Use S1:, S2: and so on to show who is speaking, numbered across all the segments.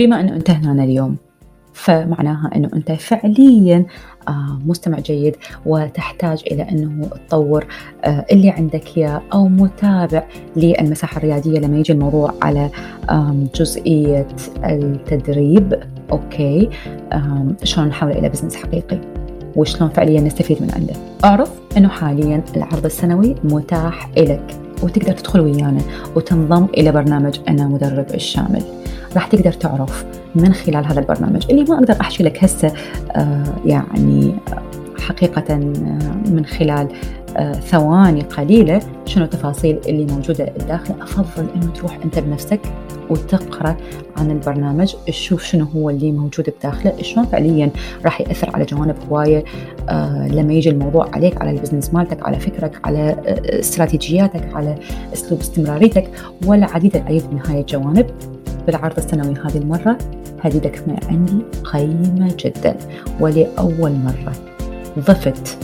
S1: بما أنه أنت هنا اليوم فمعناها أنه أنت فعليا آه، مستمع جيد وتحتاج إلى أنه تطور آه، اللي عندك إياه أو متابع للمساحة الريادية لما يجي الموضوع على جزئية التدريب. okay شلون نحول إلى business حقيقي؟ وشلون فعليا نستفيد من عنده؟ أعرف أنه حاليا العرض السنوي متاح لك وتقدر تدخل ويانا وتنضم إلى برنامج أنا مدرب الشامل. راح تقدر تعرف من خلال هذا البرنامج. اللي ما أقدر أحكي لك هسه آه يعني حقيقة آه من خلال آه ثواني قليلة شنو التفاصيل اللي موجودة داخله أفضل أنه تروح أنت بنفسك وتقرأ عن البرنامج تشوف شنو هو اللي موجود بداخله شلون فعليا راح يأثر على جوانب هواية آه لما يجي الموضوع عليك على البزنس مالتك على فكرك على آه استراتيجياتك على أسلوب استمراريتك والعديد العديد من هاي الجوانب. بالعرض السنوي هذه المرة هديتك من عندي قيمة جدا. ولأول مرة ضفت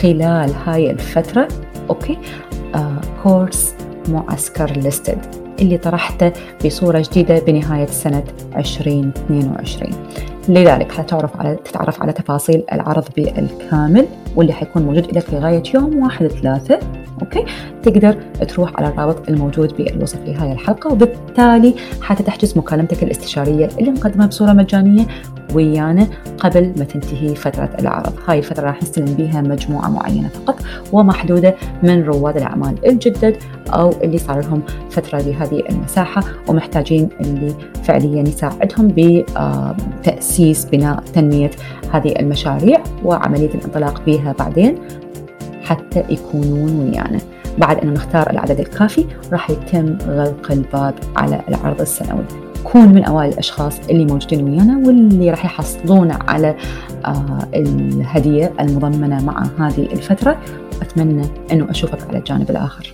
S1: خلال هاي الفترة okay آه course معسكر listed اللي طرحته بصورة جديدة بنهاية سنة 2022 لذلك حتعرف على تتعرف على تفاصيل العرض بالكامل واللي حيكون موجود لك لغاية يوم واحد ثلاثة أوكي؟ تقدر تروح على الرابط الموجود بالوصف لهاي الحلقة وبالتالي حتحجز مكالمتك الاستشارية اللي مقدمة بصورة مجانية ويانا قبل ما تنتهي فترة العرض. هاي الفترة راح نستلم بها مجموعة معينة فقط ومحدودة من رواد الأعمال الجدد أو اللي صار لهم فترة بهذه المساحة ومحتاجين اللي فعليا يساعدهم بتأسيس بناء تنمية هذه المشاريع وعملية الانطلاق بها بعدين. حتى يكونون ويانا. بعد أن نختار العدد الكافي راح يتم غلق الباب على العرض السنوي. كون من أوائل الأشخاص اللي موجودين ويانا واللي راح يحصلون على آه الهدية المضمنة مع هذه الفترة وأتمنى أنه أشوفك على الجانب الآخر.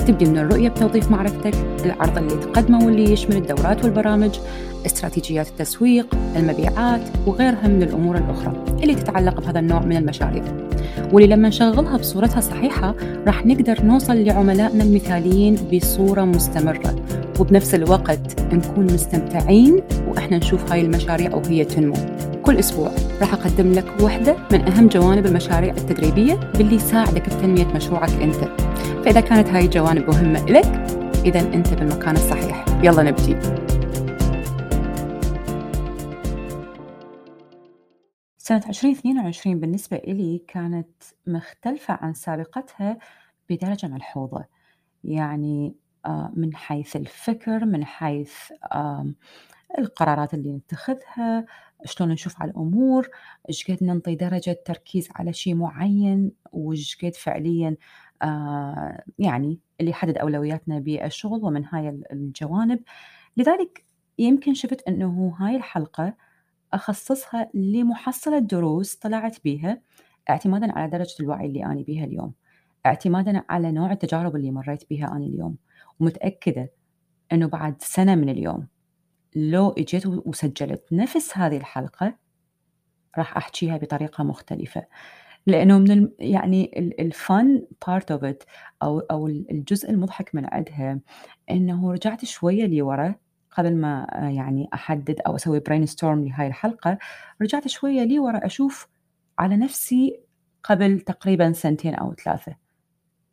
S1: تبدي من الرؤية بتوظيف معرفتك العرض اللي تقدمه واللي يشمل الدورات والبرامج استراتيجيات التسويق المبيعات وغيرها من الأمور الأخرى اللي تتعلق بهذا النوع من المشاريع. واللي لما نشغلها بصورتها الصحيحة راح نقدر نوصل لعملائنا المثاليين بصورة مستمرة. وبنفس الوقت نكون مستمتعين وإحنا نشوف هاي المشاريع وهي تنمو. كل أسبوع. راح أقدم لك واحدة من أهم جوانب المشاريع التدريبية باللي يساعدك بتنمية مشروعك أنت. فإذا كانت هاي الجوانب مهمة لك إذا أنت بالمكان الصحيح. يلا نبتدي سنة 2022 بالنسبة إلي كانت مختلفة عن سابقتها بدرجة ملحوظة. يعني آه، من حيث الفكر من حيث القرارات اللي نتخذها شلون نشوف على الأمور إيش قد ننطي درجة تركيز على شيء معين وإيش قد فعليا آه، يعني اللي يحدد أولوياتنا بالشغل ومن هاي الجوانب. لذلك يمكن شفت أنه هاي الحلقة أخصصها لمحصلة دروس طلعت بيها اعتمادا على درجة الوعي اللي أنا بيها اليوم اعتمادا على نوع التجارب اللي مريت بيها أنا اليوم ومتأكدة أنه بعد سنة من اليوم لو اجيت وسجلت نفس هذه الحلقة راح أحكيها بطريقة مختلفة. لأنه من يعني ال fun part of it أو أو الجزء المضحك من عندها إنه رجعت شوية لورا. قبل ما يعني أحدد أو أسوي brainstorm لهاي الحلقة رجعت شوية لي ورا أشوف على نفسي قبل تقريبا سنتين أو ثلاثة.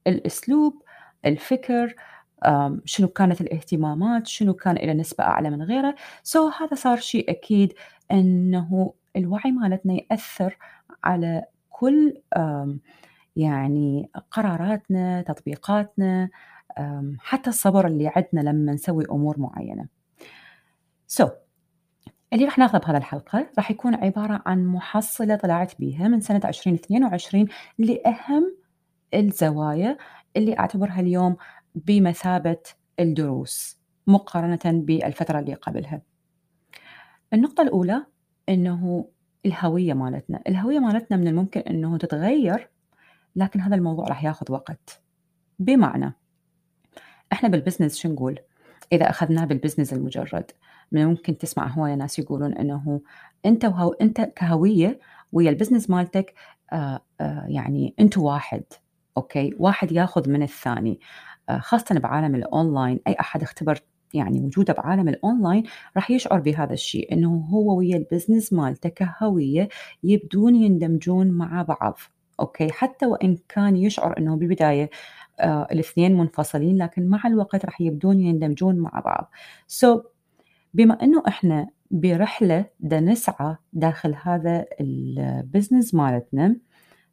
S1: الأسلوب الفكر شنو كانت الاهتمامات شنو كان إلى نسبة أعلى من غيره. so so هذا صار شيء أكيد أنه الوعي مالتنا يأثر على كل يعني قراراتنا تطبيقاتنا حتى الصبر اللي عندنا لما نسوي أمور معينة. سو so, اللي راح ناخذه بهذا الحلقة راح يكون عبارة عن محصلة طلعت بيها من سنة 2022 لأهم الزوايا اللي أعتبرها اليوم بمثابة الدروس مقارنة بالفترة اللي قبلها. النقطة الأولى إنه الهوية مالتنا، الهوية مالتنا من الممكن إنه تتغيّر، لكن هذا الموضوع راح ياخذ وقت، بمعنى إحنا بالbusiness شو نقول؟ إذا أخذناه بالbusiness المجرد، من الممكن تسمع هواية ناس يقولون إنه أنت وهو أنت كهوية ويا الbusiness مالتك آآ آآ يعني أنتم واحد، okay؟ واحد ياخذ من الثاني، آآ خاصةً بعالم الأونلاين أي أحد اختبر يعني وجوده بعالم الأونلاين راح يشعر بهذا الشيء، إنه هو ويا ال business مالته كهوية يبدون يندمجون مع بعض، okay؟ حتى وإن كان يشعر إنه بالبداية آآ الاثنين منفصلين، لكن مع الوقت راح يبدون يندمجون مع بعض. So بما إنه إحنا برحلة دا نسعى داخل هذا ال business مالتنا،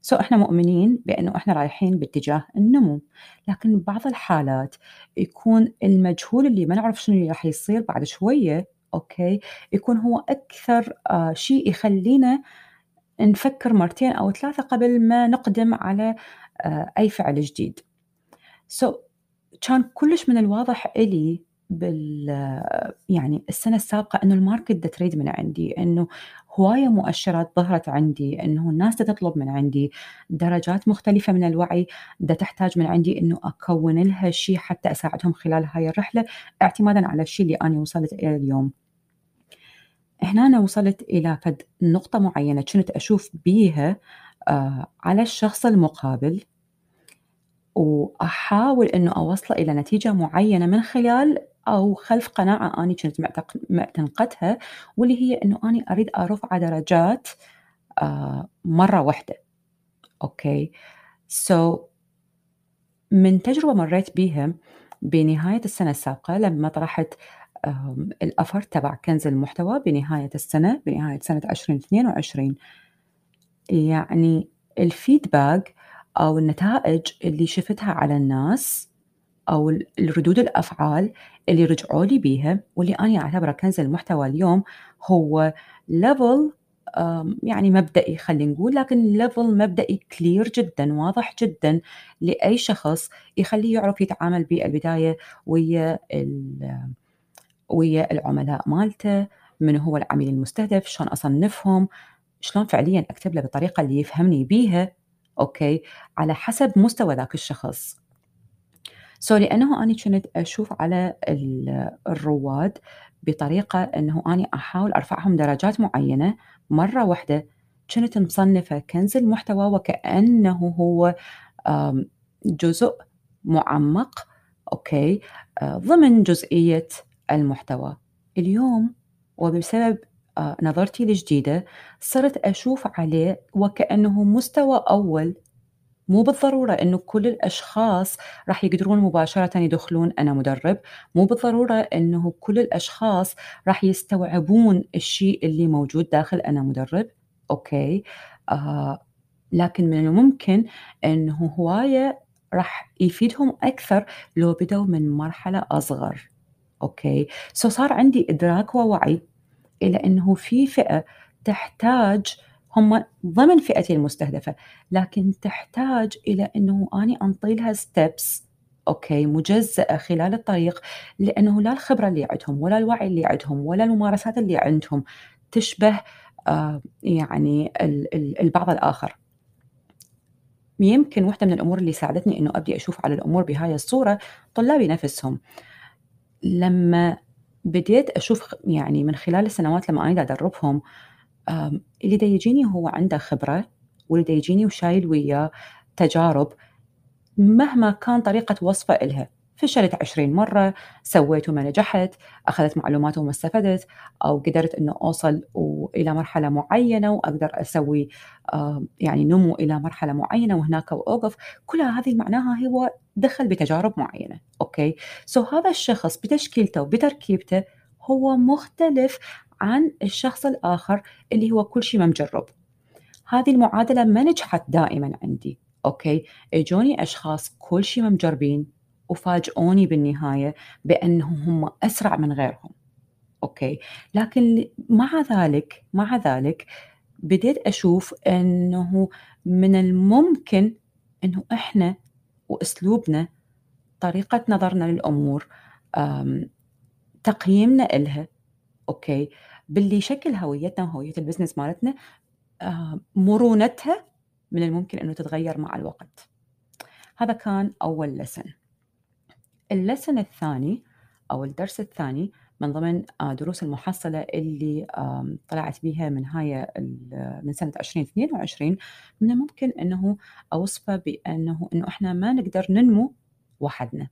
S1: so إحنا مؤمنين بإنه إحنا رايحين باتجاه النمو، لكن ببعض الحالات يكون المجهول اللي ما نعرف شنو اللي راح يصير بعد شوية، أوكي؟ يكون هو أكثر آآ شيء يخلّينا نفكر مرتين أو ثلاثة قبل ما نقدم على آآ أي فعل جديد. So كان كلش من الواضح إلي بال يعني السنة السابقة إنه الmarket دا تريد من عندي، إنه هواية مؤشرات ظهرت عندي، إنه الناس تطلب من عندي، درجات مختلفة من الوعي دا تحتاج من عندي إنه أكوّن لها شي حتى أساعدهم خلال هاي الرحلة، اعتمادًا على الشي اللي أني وصلت إليه اليوم. هنا أنا وصلت إلى فد نقطة معينة كنت أشوف بيها آآ على الشخص المقابل وأحاول إنه أوصله إلى نتيجة معينة من خلال أو خلف قناعة أني كنت معتنقتها واللي هي إنه أني أريد أرفع درجات آآ مرة واحدة، أوكي؟ So من تجربة مريت بيها بنهاية السنة السابقة لما طرحت الoffer تبع كنز المحتوى بنهاية السنة، بنهاية سنة 2022 يعني الfeedback أو النتائج اللي شفتها على الناس ال الردود الأفعال اللي رجعوا لي بيها واللي أني أعتبره كنز المحتوى اليوم هو آمم يعني مبدئي خلّينا نقول، لكن level مبدئي clear جدًا، واضح جدًا لأي شخص يخلّيه يعرف يتعامل بالبداية ويا ويا العملاء مالته، من هو العميل المستهدف، شلون أصنفهم، شلون فعليًا أكتب له بالطريقة اللي يفهمني بيها، okay؟ على حسب مستوى ذاك الشخص. So لأنه أني كنت أشوف على ال الرواد بطريقة إنه أني أحاول أرفعهم درجات معينة مرة واحدة، كنت مصنفة كنز المحتوى وكأنه هو جزء معمق، okay؟ آآ ضمن جزئية المحتوى. اليوم وبسبب آآ نظرتي الجديدة صرت أشوف عليه وكأنه مستوى أول، مو بالضرورة إنه كل الأشخاص راح يقدرون مباشرةً يدخلون أنا مدرب، مو بالضرورة إنه كل الأشخاص راح يستوعبون الشيء اللي موجود داخل أنا مدرب، okay؟ آآ لكن من الممكن إنه هواية راح يفيدهم أكثر لو بدوا من مرحلة أصغر، okay؟ So صار عندي إدراك ووعي إلى إنه في فئة تحتاج هم ضمن فئتي المستهدفة، لكن تحتاج إلى إنه أني أنطي لها steps أوكي مجزأة خلال الطريق، لأنه لا الخبرة اللي عندهم ولا الوعي اللي عندهم ولا الممارسات اللي عندهم تشبه آآ يعني ال ال البعض الآخر. يمكن واحدة من الأمور اللي ساعدتني إنه أبدي أشوف على الأمور بهاي الصورة طلابي نفسهم. لما بديت أشوف يعني من خلال السنوات لما أنا أدربهم اللي دا يجيني هو عنده خبرة واللي دا يجيني وشايل وياه تجارب مهما كان طريقة وصفه إلها، فشلت 20 مرة، سويت وما نجحت، أخذت معلومات وما استفدت، أو قدرت إنه أوصل وإلى مرحلة معينة وأقدر أسوي يعني نمو إلى مرحلة معينة وهناك وأوقف، كل هذه معناها هو دخل بتجارب معينة، okay؟ So هذا الشخص بتشكيلته وبتركيبته هو مختلف عن الشخص الآخر اللي هو كل شي ما مجرب. هذه المعادلة ما نجحت دائمًا عندي، okay؟ إجوني أشخاص كل شي ما مجربين وفاجئوني بالنهاية بأنهم هم أسرع من غيرهم، okay؟ لكن مع ذلك مع ذلك بديت أشوف إنه من الممكن إنه إحنا وأسلوبنا، طريقة نظرنا للأمور، تقييمنا إلها، okay؟ باللي يشكل هويتنا وهوية ال business مالتنا آه، مرونتها من الممكن أنه تتغير مع الوقت. هذا كان أول lesson ال lesson الثاني أو الدرس الثاني من ضمن آه، دروس المحصلة اللي طلعت بها من هاي من سنة 2022 من الممكن أنه أوصفه بأنه أنه إحنا ما نقدر ننمو وحدنا.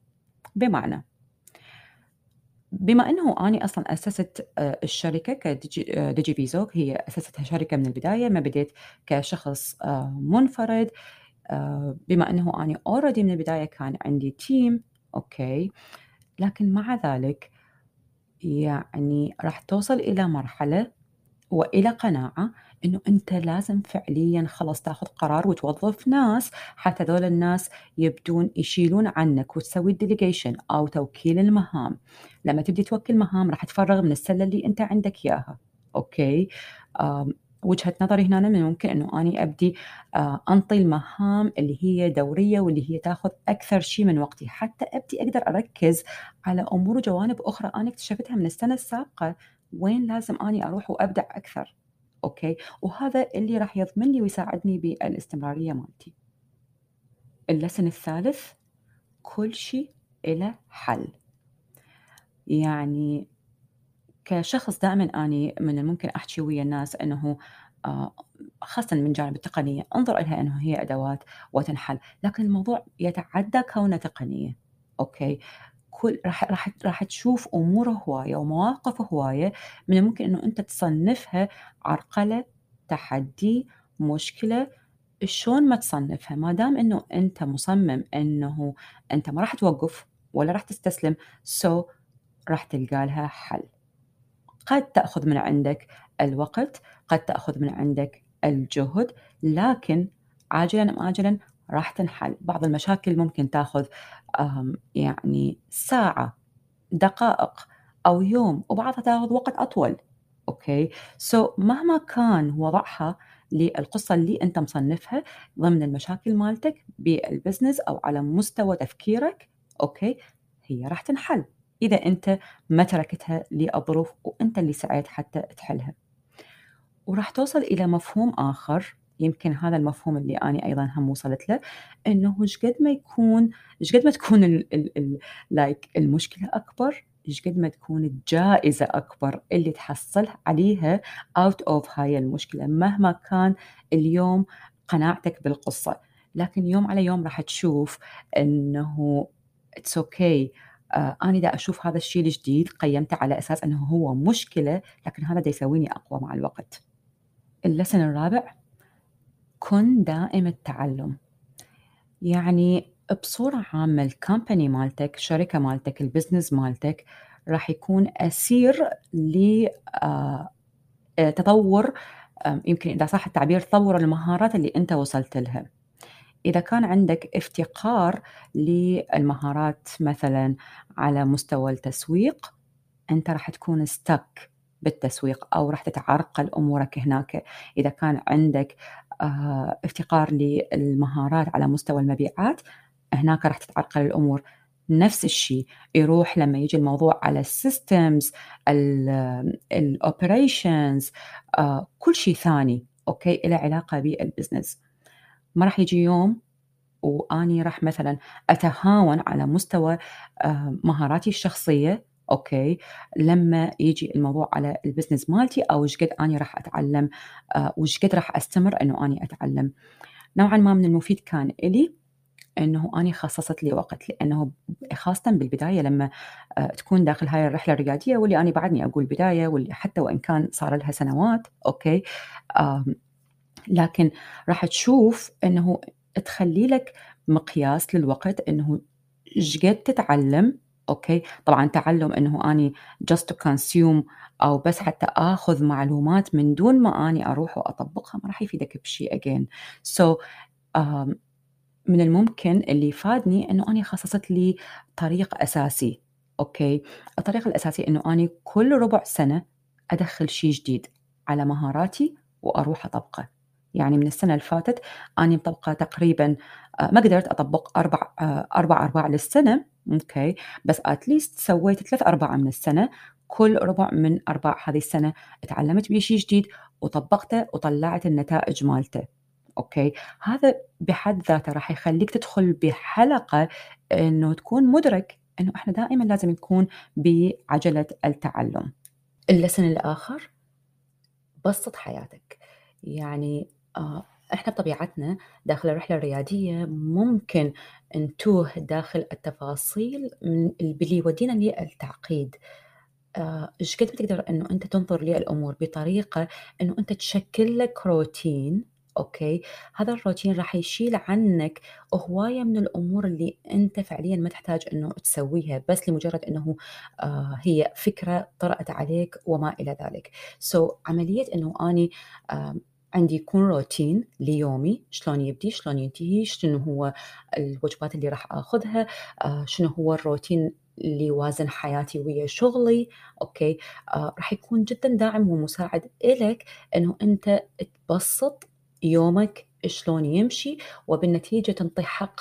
S1: بمعنى بما إنه أني أصلا أسست آه، الشركة كديجي آه، فيزو هي أسستها شركة من البداية ما بديت كشخص منفرد بما إنه أني already من البداية كان عندي team okay. لكن مع ذلك يعني راح توصل إلى مرحلة وإلى قناعة إنه أنت لازم فعليا خلاص تاخذ قرار وتوظف ناس. حتى ذول الناس يبدون يشيلون عنك وتسوي ال delegation أو توكيل المهام. لما تبدي توكل مهام راح تفرغ من السلة اللي أنت عندك إياها. okay؟ وجهة نظري هنا من ممكن أنه أني أبدي آه، أنطي المهام اللي هي دورية واللي هي تاخذ أكثر شيء من وقتي. حتى أبدي أقدر أركز على أمور وجوانب أخرى أنا اكتشفتها من السنة السابقة. وين لازم أني أروح وأبدع أكثر أوكي؟ وهذا اللي راح يضمن لي ويساعدني بالاستمرارية مالتي. اللسن الثالث كل شيء إلى حل. يعني كشخص دائما أني من الممكن أحكي ويا الناس إنه آه، خاصة من جانب التقنية انظر لها إنه هي أدوات وتنحل لكن الموضوع يتعدى كونه تقنية okay؟ كل راح راح راح تشوف أمور هواية ومواقف هواية من الممكن إنه أنت تصنفها عرقلة تحدي مشكلة شلون ما تصنفها؟ ما دام إنه أنت مصمم إنه أنت ما راح توقف ولا راح تستسلم so راح تلقى لها حل. قد تأخذ من عندك الوقت قد تأخذ من عندك الجهد لكن عاجلا أم آجلا راح تنحل. بعض المشاكل ممكن تاخذ يعني ساعة دقائق أو يوم وبعضها تاخذ وقت أطول. okay؟ so, مهما كان وضعها للقصة اللي أنت مصنفها ضمن المشاكل مالتك بال business أو على مستوى تفكيرك okay؟ هي راح تنحل إذا أنت ما تركتها للظروف وأنت اللي سعيت حتى تحلها. وراح توصل إلى مفهوم آخر. يمكن هذا المفهوم اللي أنا أيضا هم وصلت له إنه قد ما يكون قد ما تكون ال ال ال like المشكلة أكبر إيش قد ما تكون الجائزة أكبر اللي تحصل عليها out of هاي المشكلة مهما كان اليوم قناعتك بالقصة. لكن يوم على يوم راح تشوف إنه it's okay آه، أنا دا أشوف هذا الشيء الجديد قيمته على أساس أنه هو مشكلة لكن هذا دا يسويني أقوى مع الوقت. اللسن الرابع. كن دائم التعلم. يعني بصورة عامة الكامباني مالتك الشركة مالتك البزنس مالتك راح يكون أسير لتطور آه، يمكن إذا صح التعبير تطور المهارات اللي أنت وصلت لها. إذا كان عندك افتقار للمهارات مثلا على مستوى التسويق أنت راح تكون ستك بالتسويق أو راح تتعرقل أمورك هناك. إذا كان عندك آه، افتقار للمهارات على مستوى المبيعات هناك راح تتعرقل الأمور. نفس الشيء يروح لما يجي الموضوع على السيستمز ال operations آه، كل شيء ثاني okay؟ له علاقة بال business ما راح يجي يوم وأني راح مثلا أتهاون على مستوى آه، مهاراتي الشخصية okay. لما يجي الموضوع على ال business مالتي أو إيش قد أني راح أتعلم آه، وايش قد راح أستمر إنه أني أتعلم. نوعا ما من المفيد كان إلي إنه أني خصصت لي وقت لأنه خاصة بالبداية لما آه، تكون داخل هاي الرحلة الريادية واللي أنا بعدني أقول بداية واللي حتى وإن كان صار لها سنوات okay. لكن راح تشوف إنه تخلي لك مقياس للوقت إنه إيش قد تتعلم okay؟ طبعا تعلم إنه أني just to consume أو بس حتى آخذ معلومات من دون ما أني أروح وأطبقها ما راح يفيدك بشيء again. So من الممكن اللي فادني إنه أني خصصت لي طريق أساسي okay؟ الطريق الأساسي إنه أني كل ربع سنة أدخل شيء جديد على مهاراتي وأروح أطبقه. يعني من السنة اللي فاتت أنا مطبقة تقريبا ما قدرت أطبق أربع آه، أربع أرباع للسنة. okay. بس at least سويت ثلاث أرباع من السنة. كل ربع من أرباع هذه السنة تعلمت بيه شيء جديد وطبقته وطلعت النتائج مالته. أوكي. هذا بحد ذاته راح يخليك تدخل بحلقة أنه تكون مدرك أنه إحنا دائما لازم نكون بعجلة التعلم. اللسن الآخر بسط حياتك. يعني آه إحنا بطبيعتنا داخل الرحلة الرياديه ممكن نتوه داخل التفاصيل من اللي يودينا للتعقيد. آه، إيش قد بتقدر إنه أنت تنظر للأمور بطريقة إنه أنت تشكل لك روتين okay؟ هذا الروتين راح يشيل عنك هواية من الأمور اللي أنت فعليا ما تحتاج إنه تسويها بس لمجرد إنه آه هي فكرة طرأت عليك وما إلى ذلك. so, عملية إنه أني عندي يكون روتين ليومي شلون يبدي شلون ينتهي شنو هو الوجبات اللي راح آخذها آه شنو هو الروتين اللي يوازن حياتي ويا شغلي. أوكي؟ آه راح يكون جدا داعم ومساعد إلك إنه أنت تبسط يومك شلون يمشي وبالنتيجة تنطي حق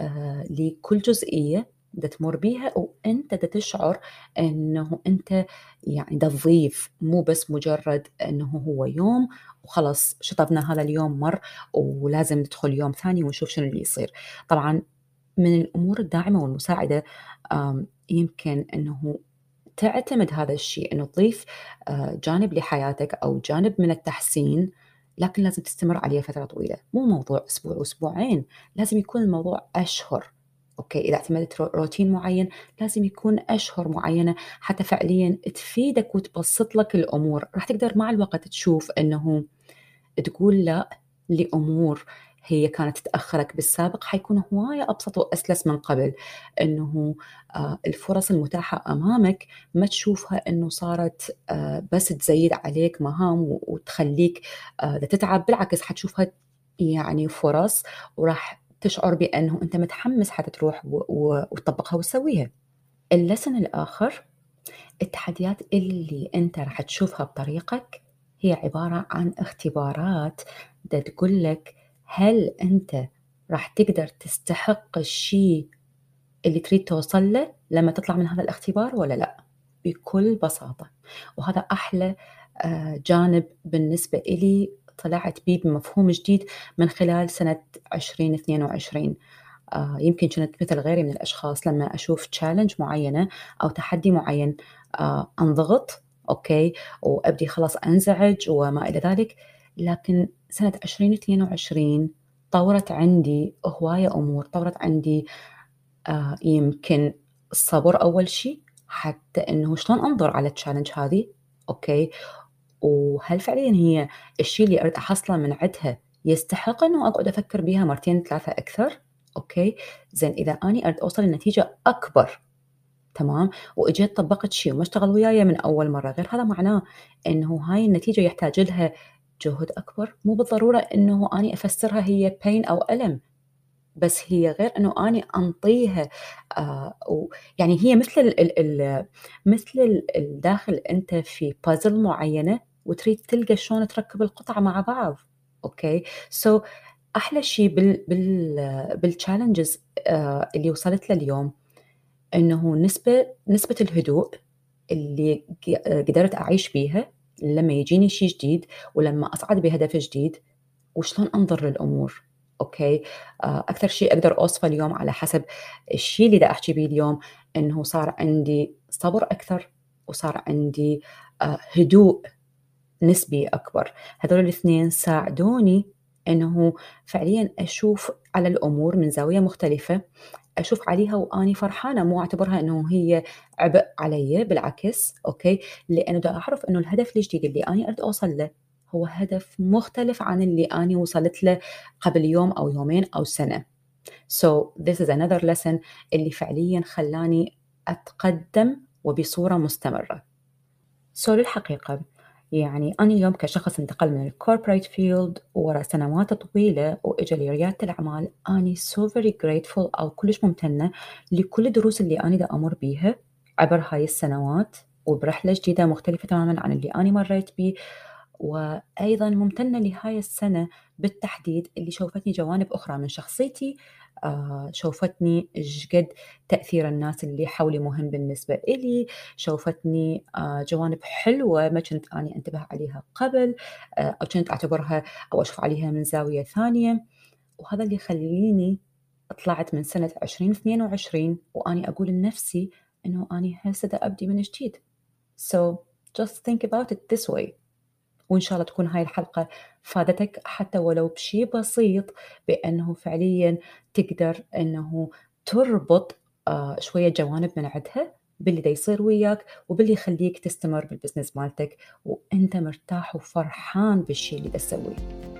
S1: آه لكل جزئية دا تمر بيها وأنت دا تشعر إنه أنت يعني دا تضيف مو بس مجرد إنه هو يوم وخلص شطبنا هذا اليوم مر ولازم ندخل يوم ثاني ونشوف شنو اللي يصير. طبعا من الأمور الداعمة والمساعدة يمكن إنه تعتمد هذا الشيء إنه تضيف آه، جانب لحياتك أو جانب من التحسين لكن لازم تستمر عليه فترة طويلة. مو موضوع أسبوع واسبوعين لازم يكون الموضوع أشهر. أوكي إذا اعتمدت روتين معين لازم يكون أشهر معينة حتى فعليا تفيدك وتبسط لك الأمور. راح تقدر مع الوقت تشوف إنه تقول لا لأمور هي كانت تأخرك بالسابق حيكون هواية أبسط وأسلس من قبل. إنه آه، الفرص المتاحة أمامك ما تشوفها إنه صارت آه، بس تزيد عليك مهام وتخليك آه، تتعب بالعكس حتشوفها يعني فرص وراح تشعر بأنه أنت متحمس حتى تروح وتطبقها وتسويها. اللسن الآخر التحديات اللي أنت راح تشوفها بطريقك هي عبارة عن اختبارات. دا تقول لك هل أنت راح تقدر تستحق الشيء اللي تريد توصل له لما تطلع من هذا الاختبار ولا لا؟ بكل بساطة. وهذا أحلى آه، جانب بالنسبة إلي طلعت بيه بمفهوم جديد من خلال سنة 2022 آه، يمكن كنت مثل غيري من الأشخاص لما أشوف تشالنج معينة أو تحدي معين آه، أنضغط okay وأبدي خلاص أنزعج وما إلى ذلك. لكن سنة 2022 طورت عندي هواية أمور طورت عندي آه يمكن الصبر أول شيء حتى إنه شلون أنظر على ال challenge هذه okay؟ وهل فعليا هي الشيء اللي أريد أحصله من عندها يستحق إنه أقعد أفكر بيها مرتين ثلاثة أكثر؟ أوكي. زين إذا أني أريد أوصل لنتيجة أكبر تمام؟ واجيت طبقت شيء وما اشتغل وياي من أول مرة غير هذا معناه إنه هاي النتيجة يحتاج لها جهد أكبر. مو بالضرورة أنه أني أفسرها هي بين أو ألم بس هي غير إنه أني أنطيها آه يعني هي مثل ال ال مثل الداخل أنت في بازل معينة وتريد تلقى شلون تركب القطع مع بعض. okay؟ so, أحلى شيء بال بال بال challenges آه اللي وصلت له اليوم إنه نسبة نسبة الهدوء اللي قدرت أعيش بيها لما يجيني شيء جديد ولما أصعد بهدف جديد وشلون أنظر للأمور. okay؟ آه، أكثر شيء أقدر أوصفه اليوم على حسب الشيء اللي دا أحكي به اليوم إنه صار عندي صبر أكثر وصار عندي آه، هدوء نسبي أكبر. هذول الاثنين ساعدوني إنه فعليا أشوف على الأمور من زاوية مختلفة أشوف عليها وأني فرحانة. مو أعتبرها إنه هي عبء علي بالعكس أوكي؟ لأنه دا أعرف إنه الهدف الجديد اللي أني أريد أوصل له هو هدف مختلف عن اللي أني وصلت له قبل يوم أو يومين أو سنة. So this is another lesson اللي فعليا خلاني أتقدم وبصورة مستمرة. So للحقيقة يعني أنا اليوم كشخص انتقل من ال corporate field ورا سنوات طويلة وإجا لي ريادة الأعمال أني so very grateful أو كلش ممتنة لكل الدروس اللي أنا دا أمر بيها عبر هاي السنوات وبرحلة جديدة مختلفة تماما عن اللي أنا مريت بيه. وأيضا ممتنة لهاي السنة بالتحديد اللي شوفتني جوانب أخرى من شخصيتي شوفتني إيش قد تأثير الناس اللي حولي مهم بالنسبة إلي، شوفتني آه، جوانب حلوة ما كنت أني أنتبه عليها قبل آه، أو كنت أعتبرها أو أشوف عليها من زاوية ثانية، وهذا اللي يخليني طلعت من سنة 2022 وأني أقول لنفسي إنه أني هسه أبدي من جديد. So just think about it this way. وإن شاء الله تكون هاي الحلقة فادتك حتى ولو بشي بسيط بأنه فعليا تقدر أنه تربط آه شوية جوانب من عندها باللي دا يصير وياك وباللي يخليك تستمر بالبزنس مالتك وأنت مرتاح وفرحان بالشي اللي تسويه.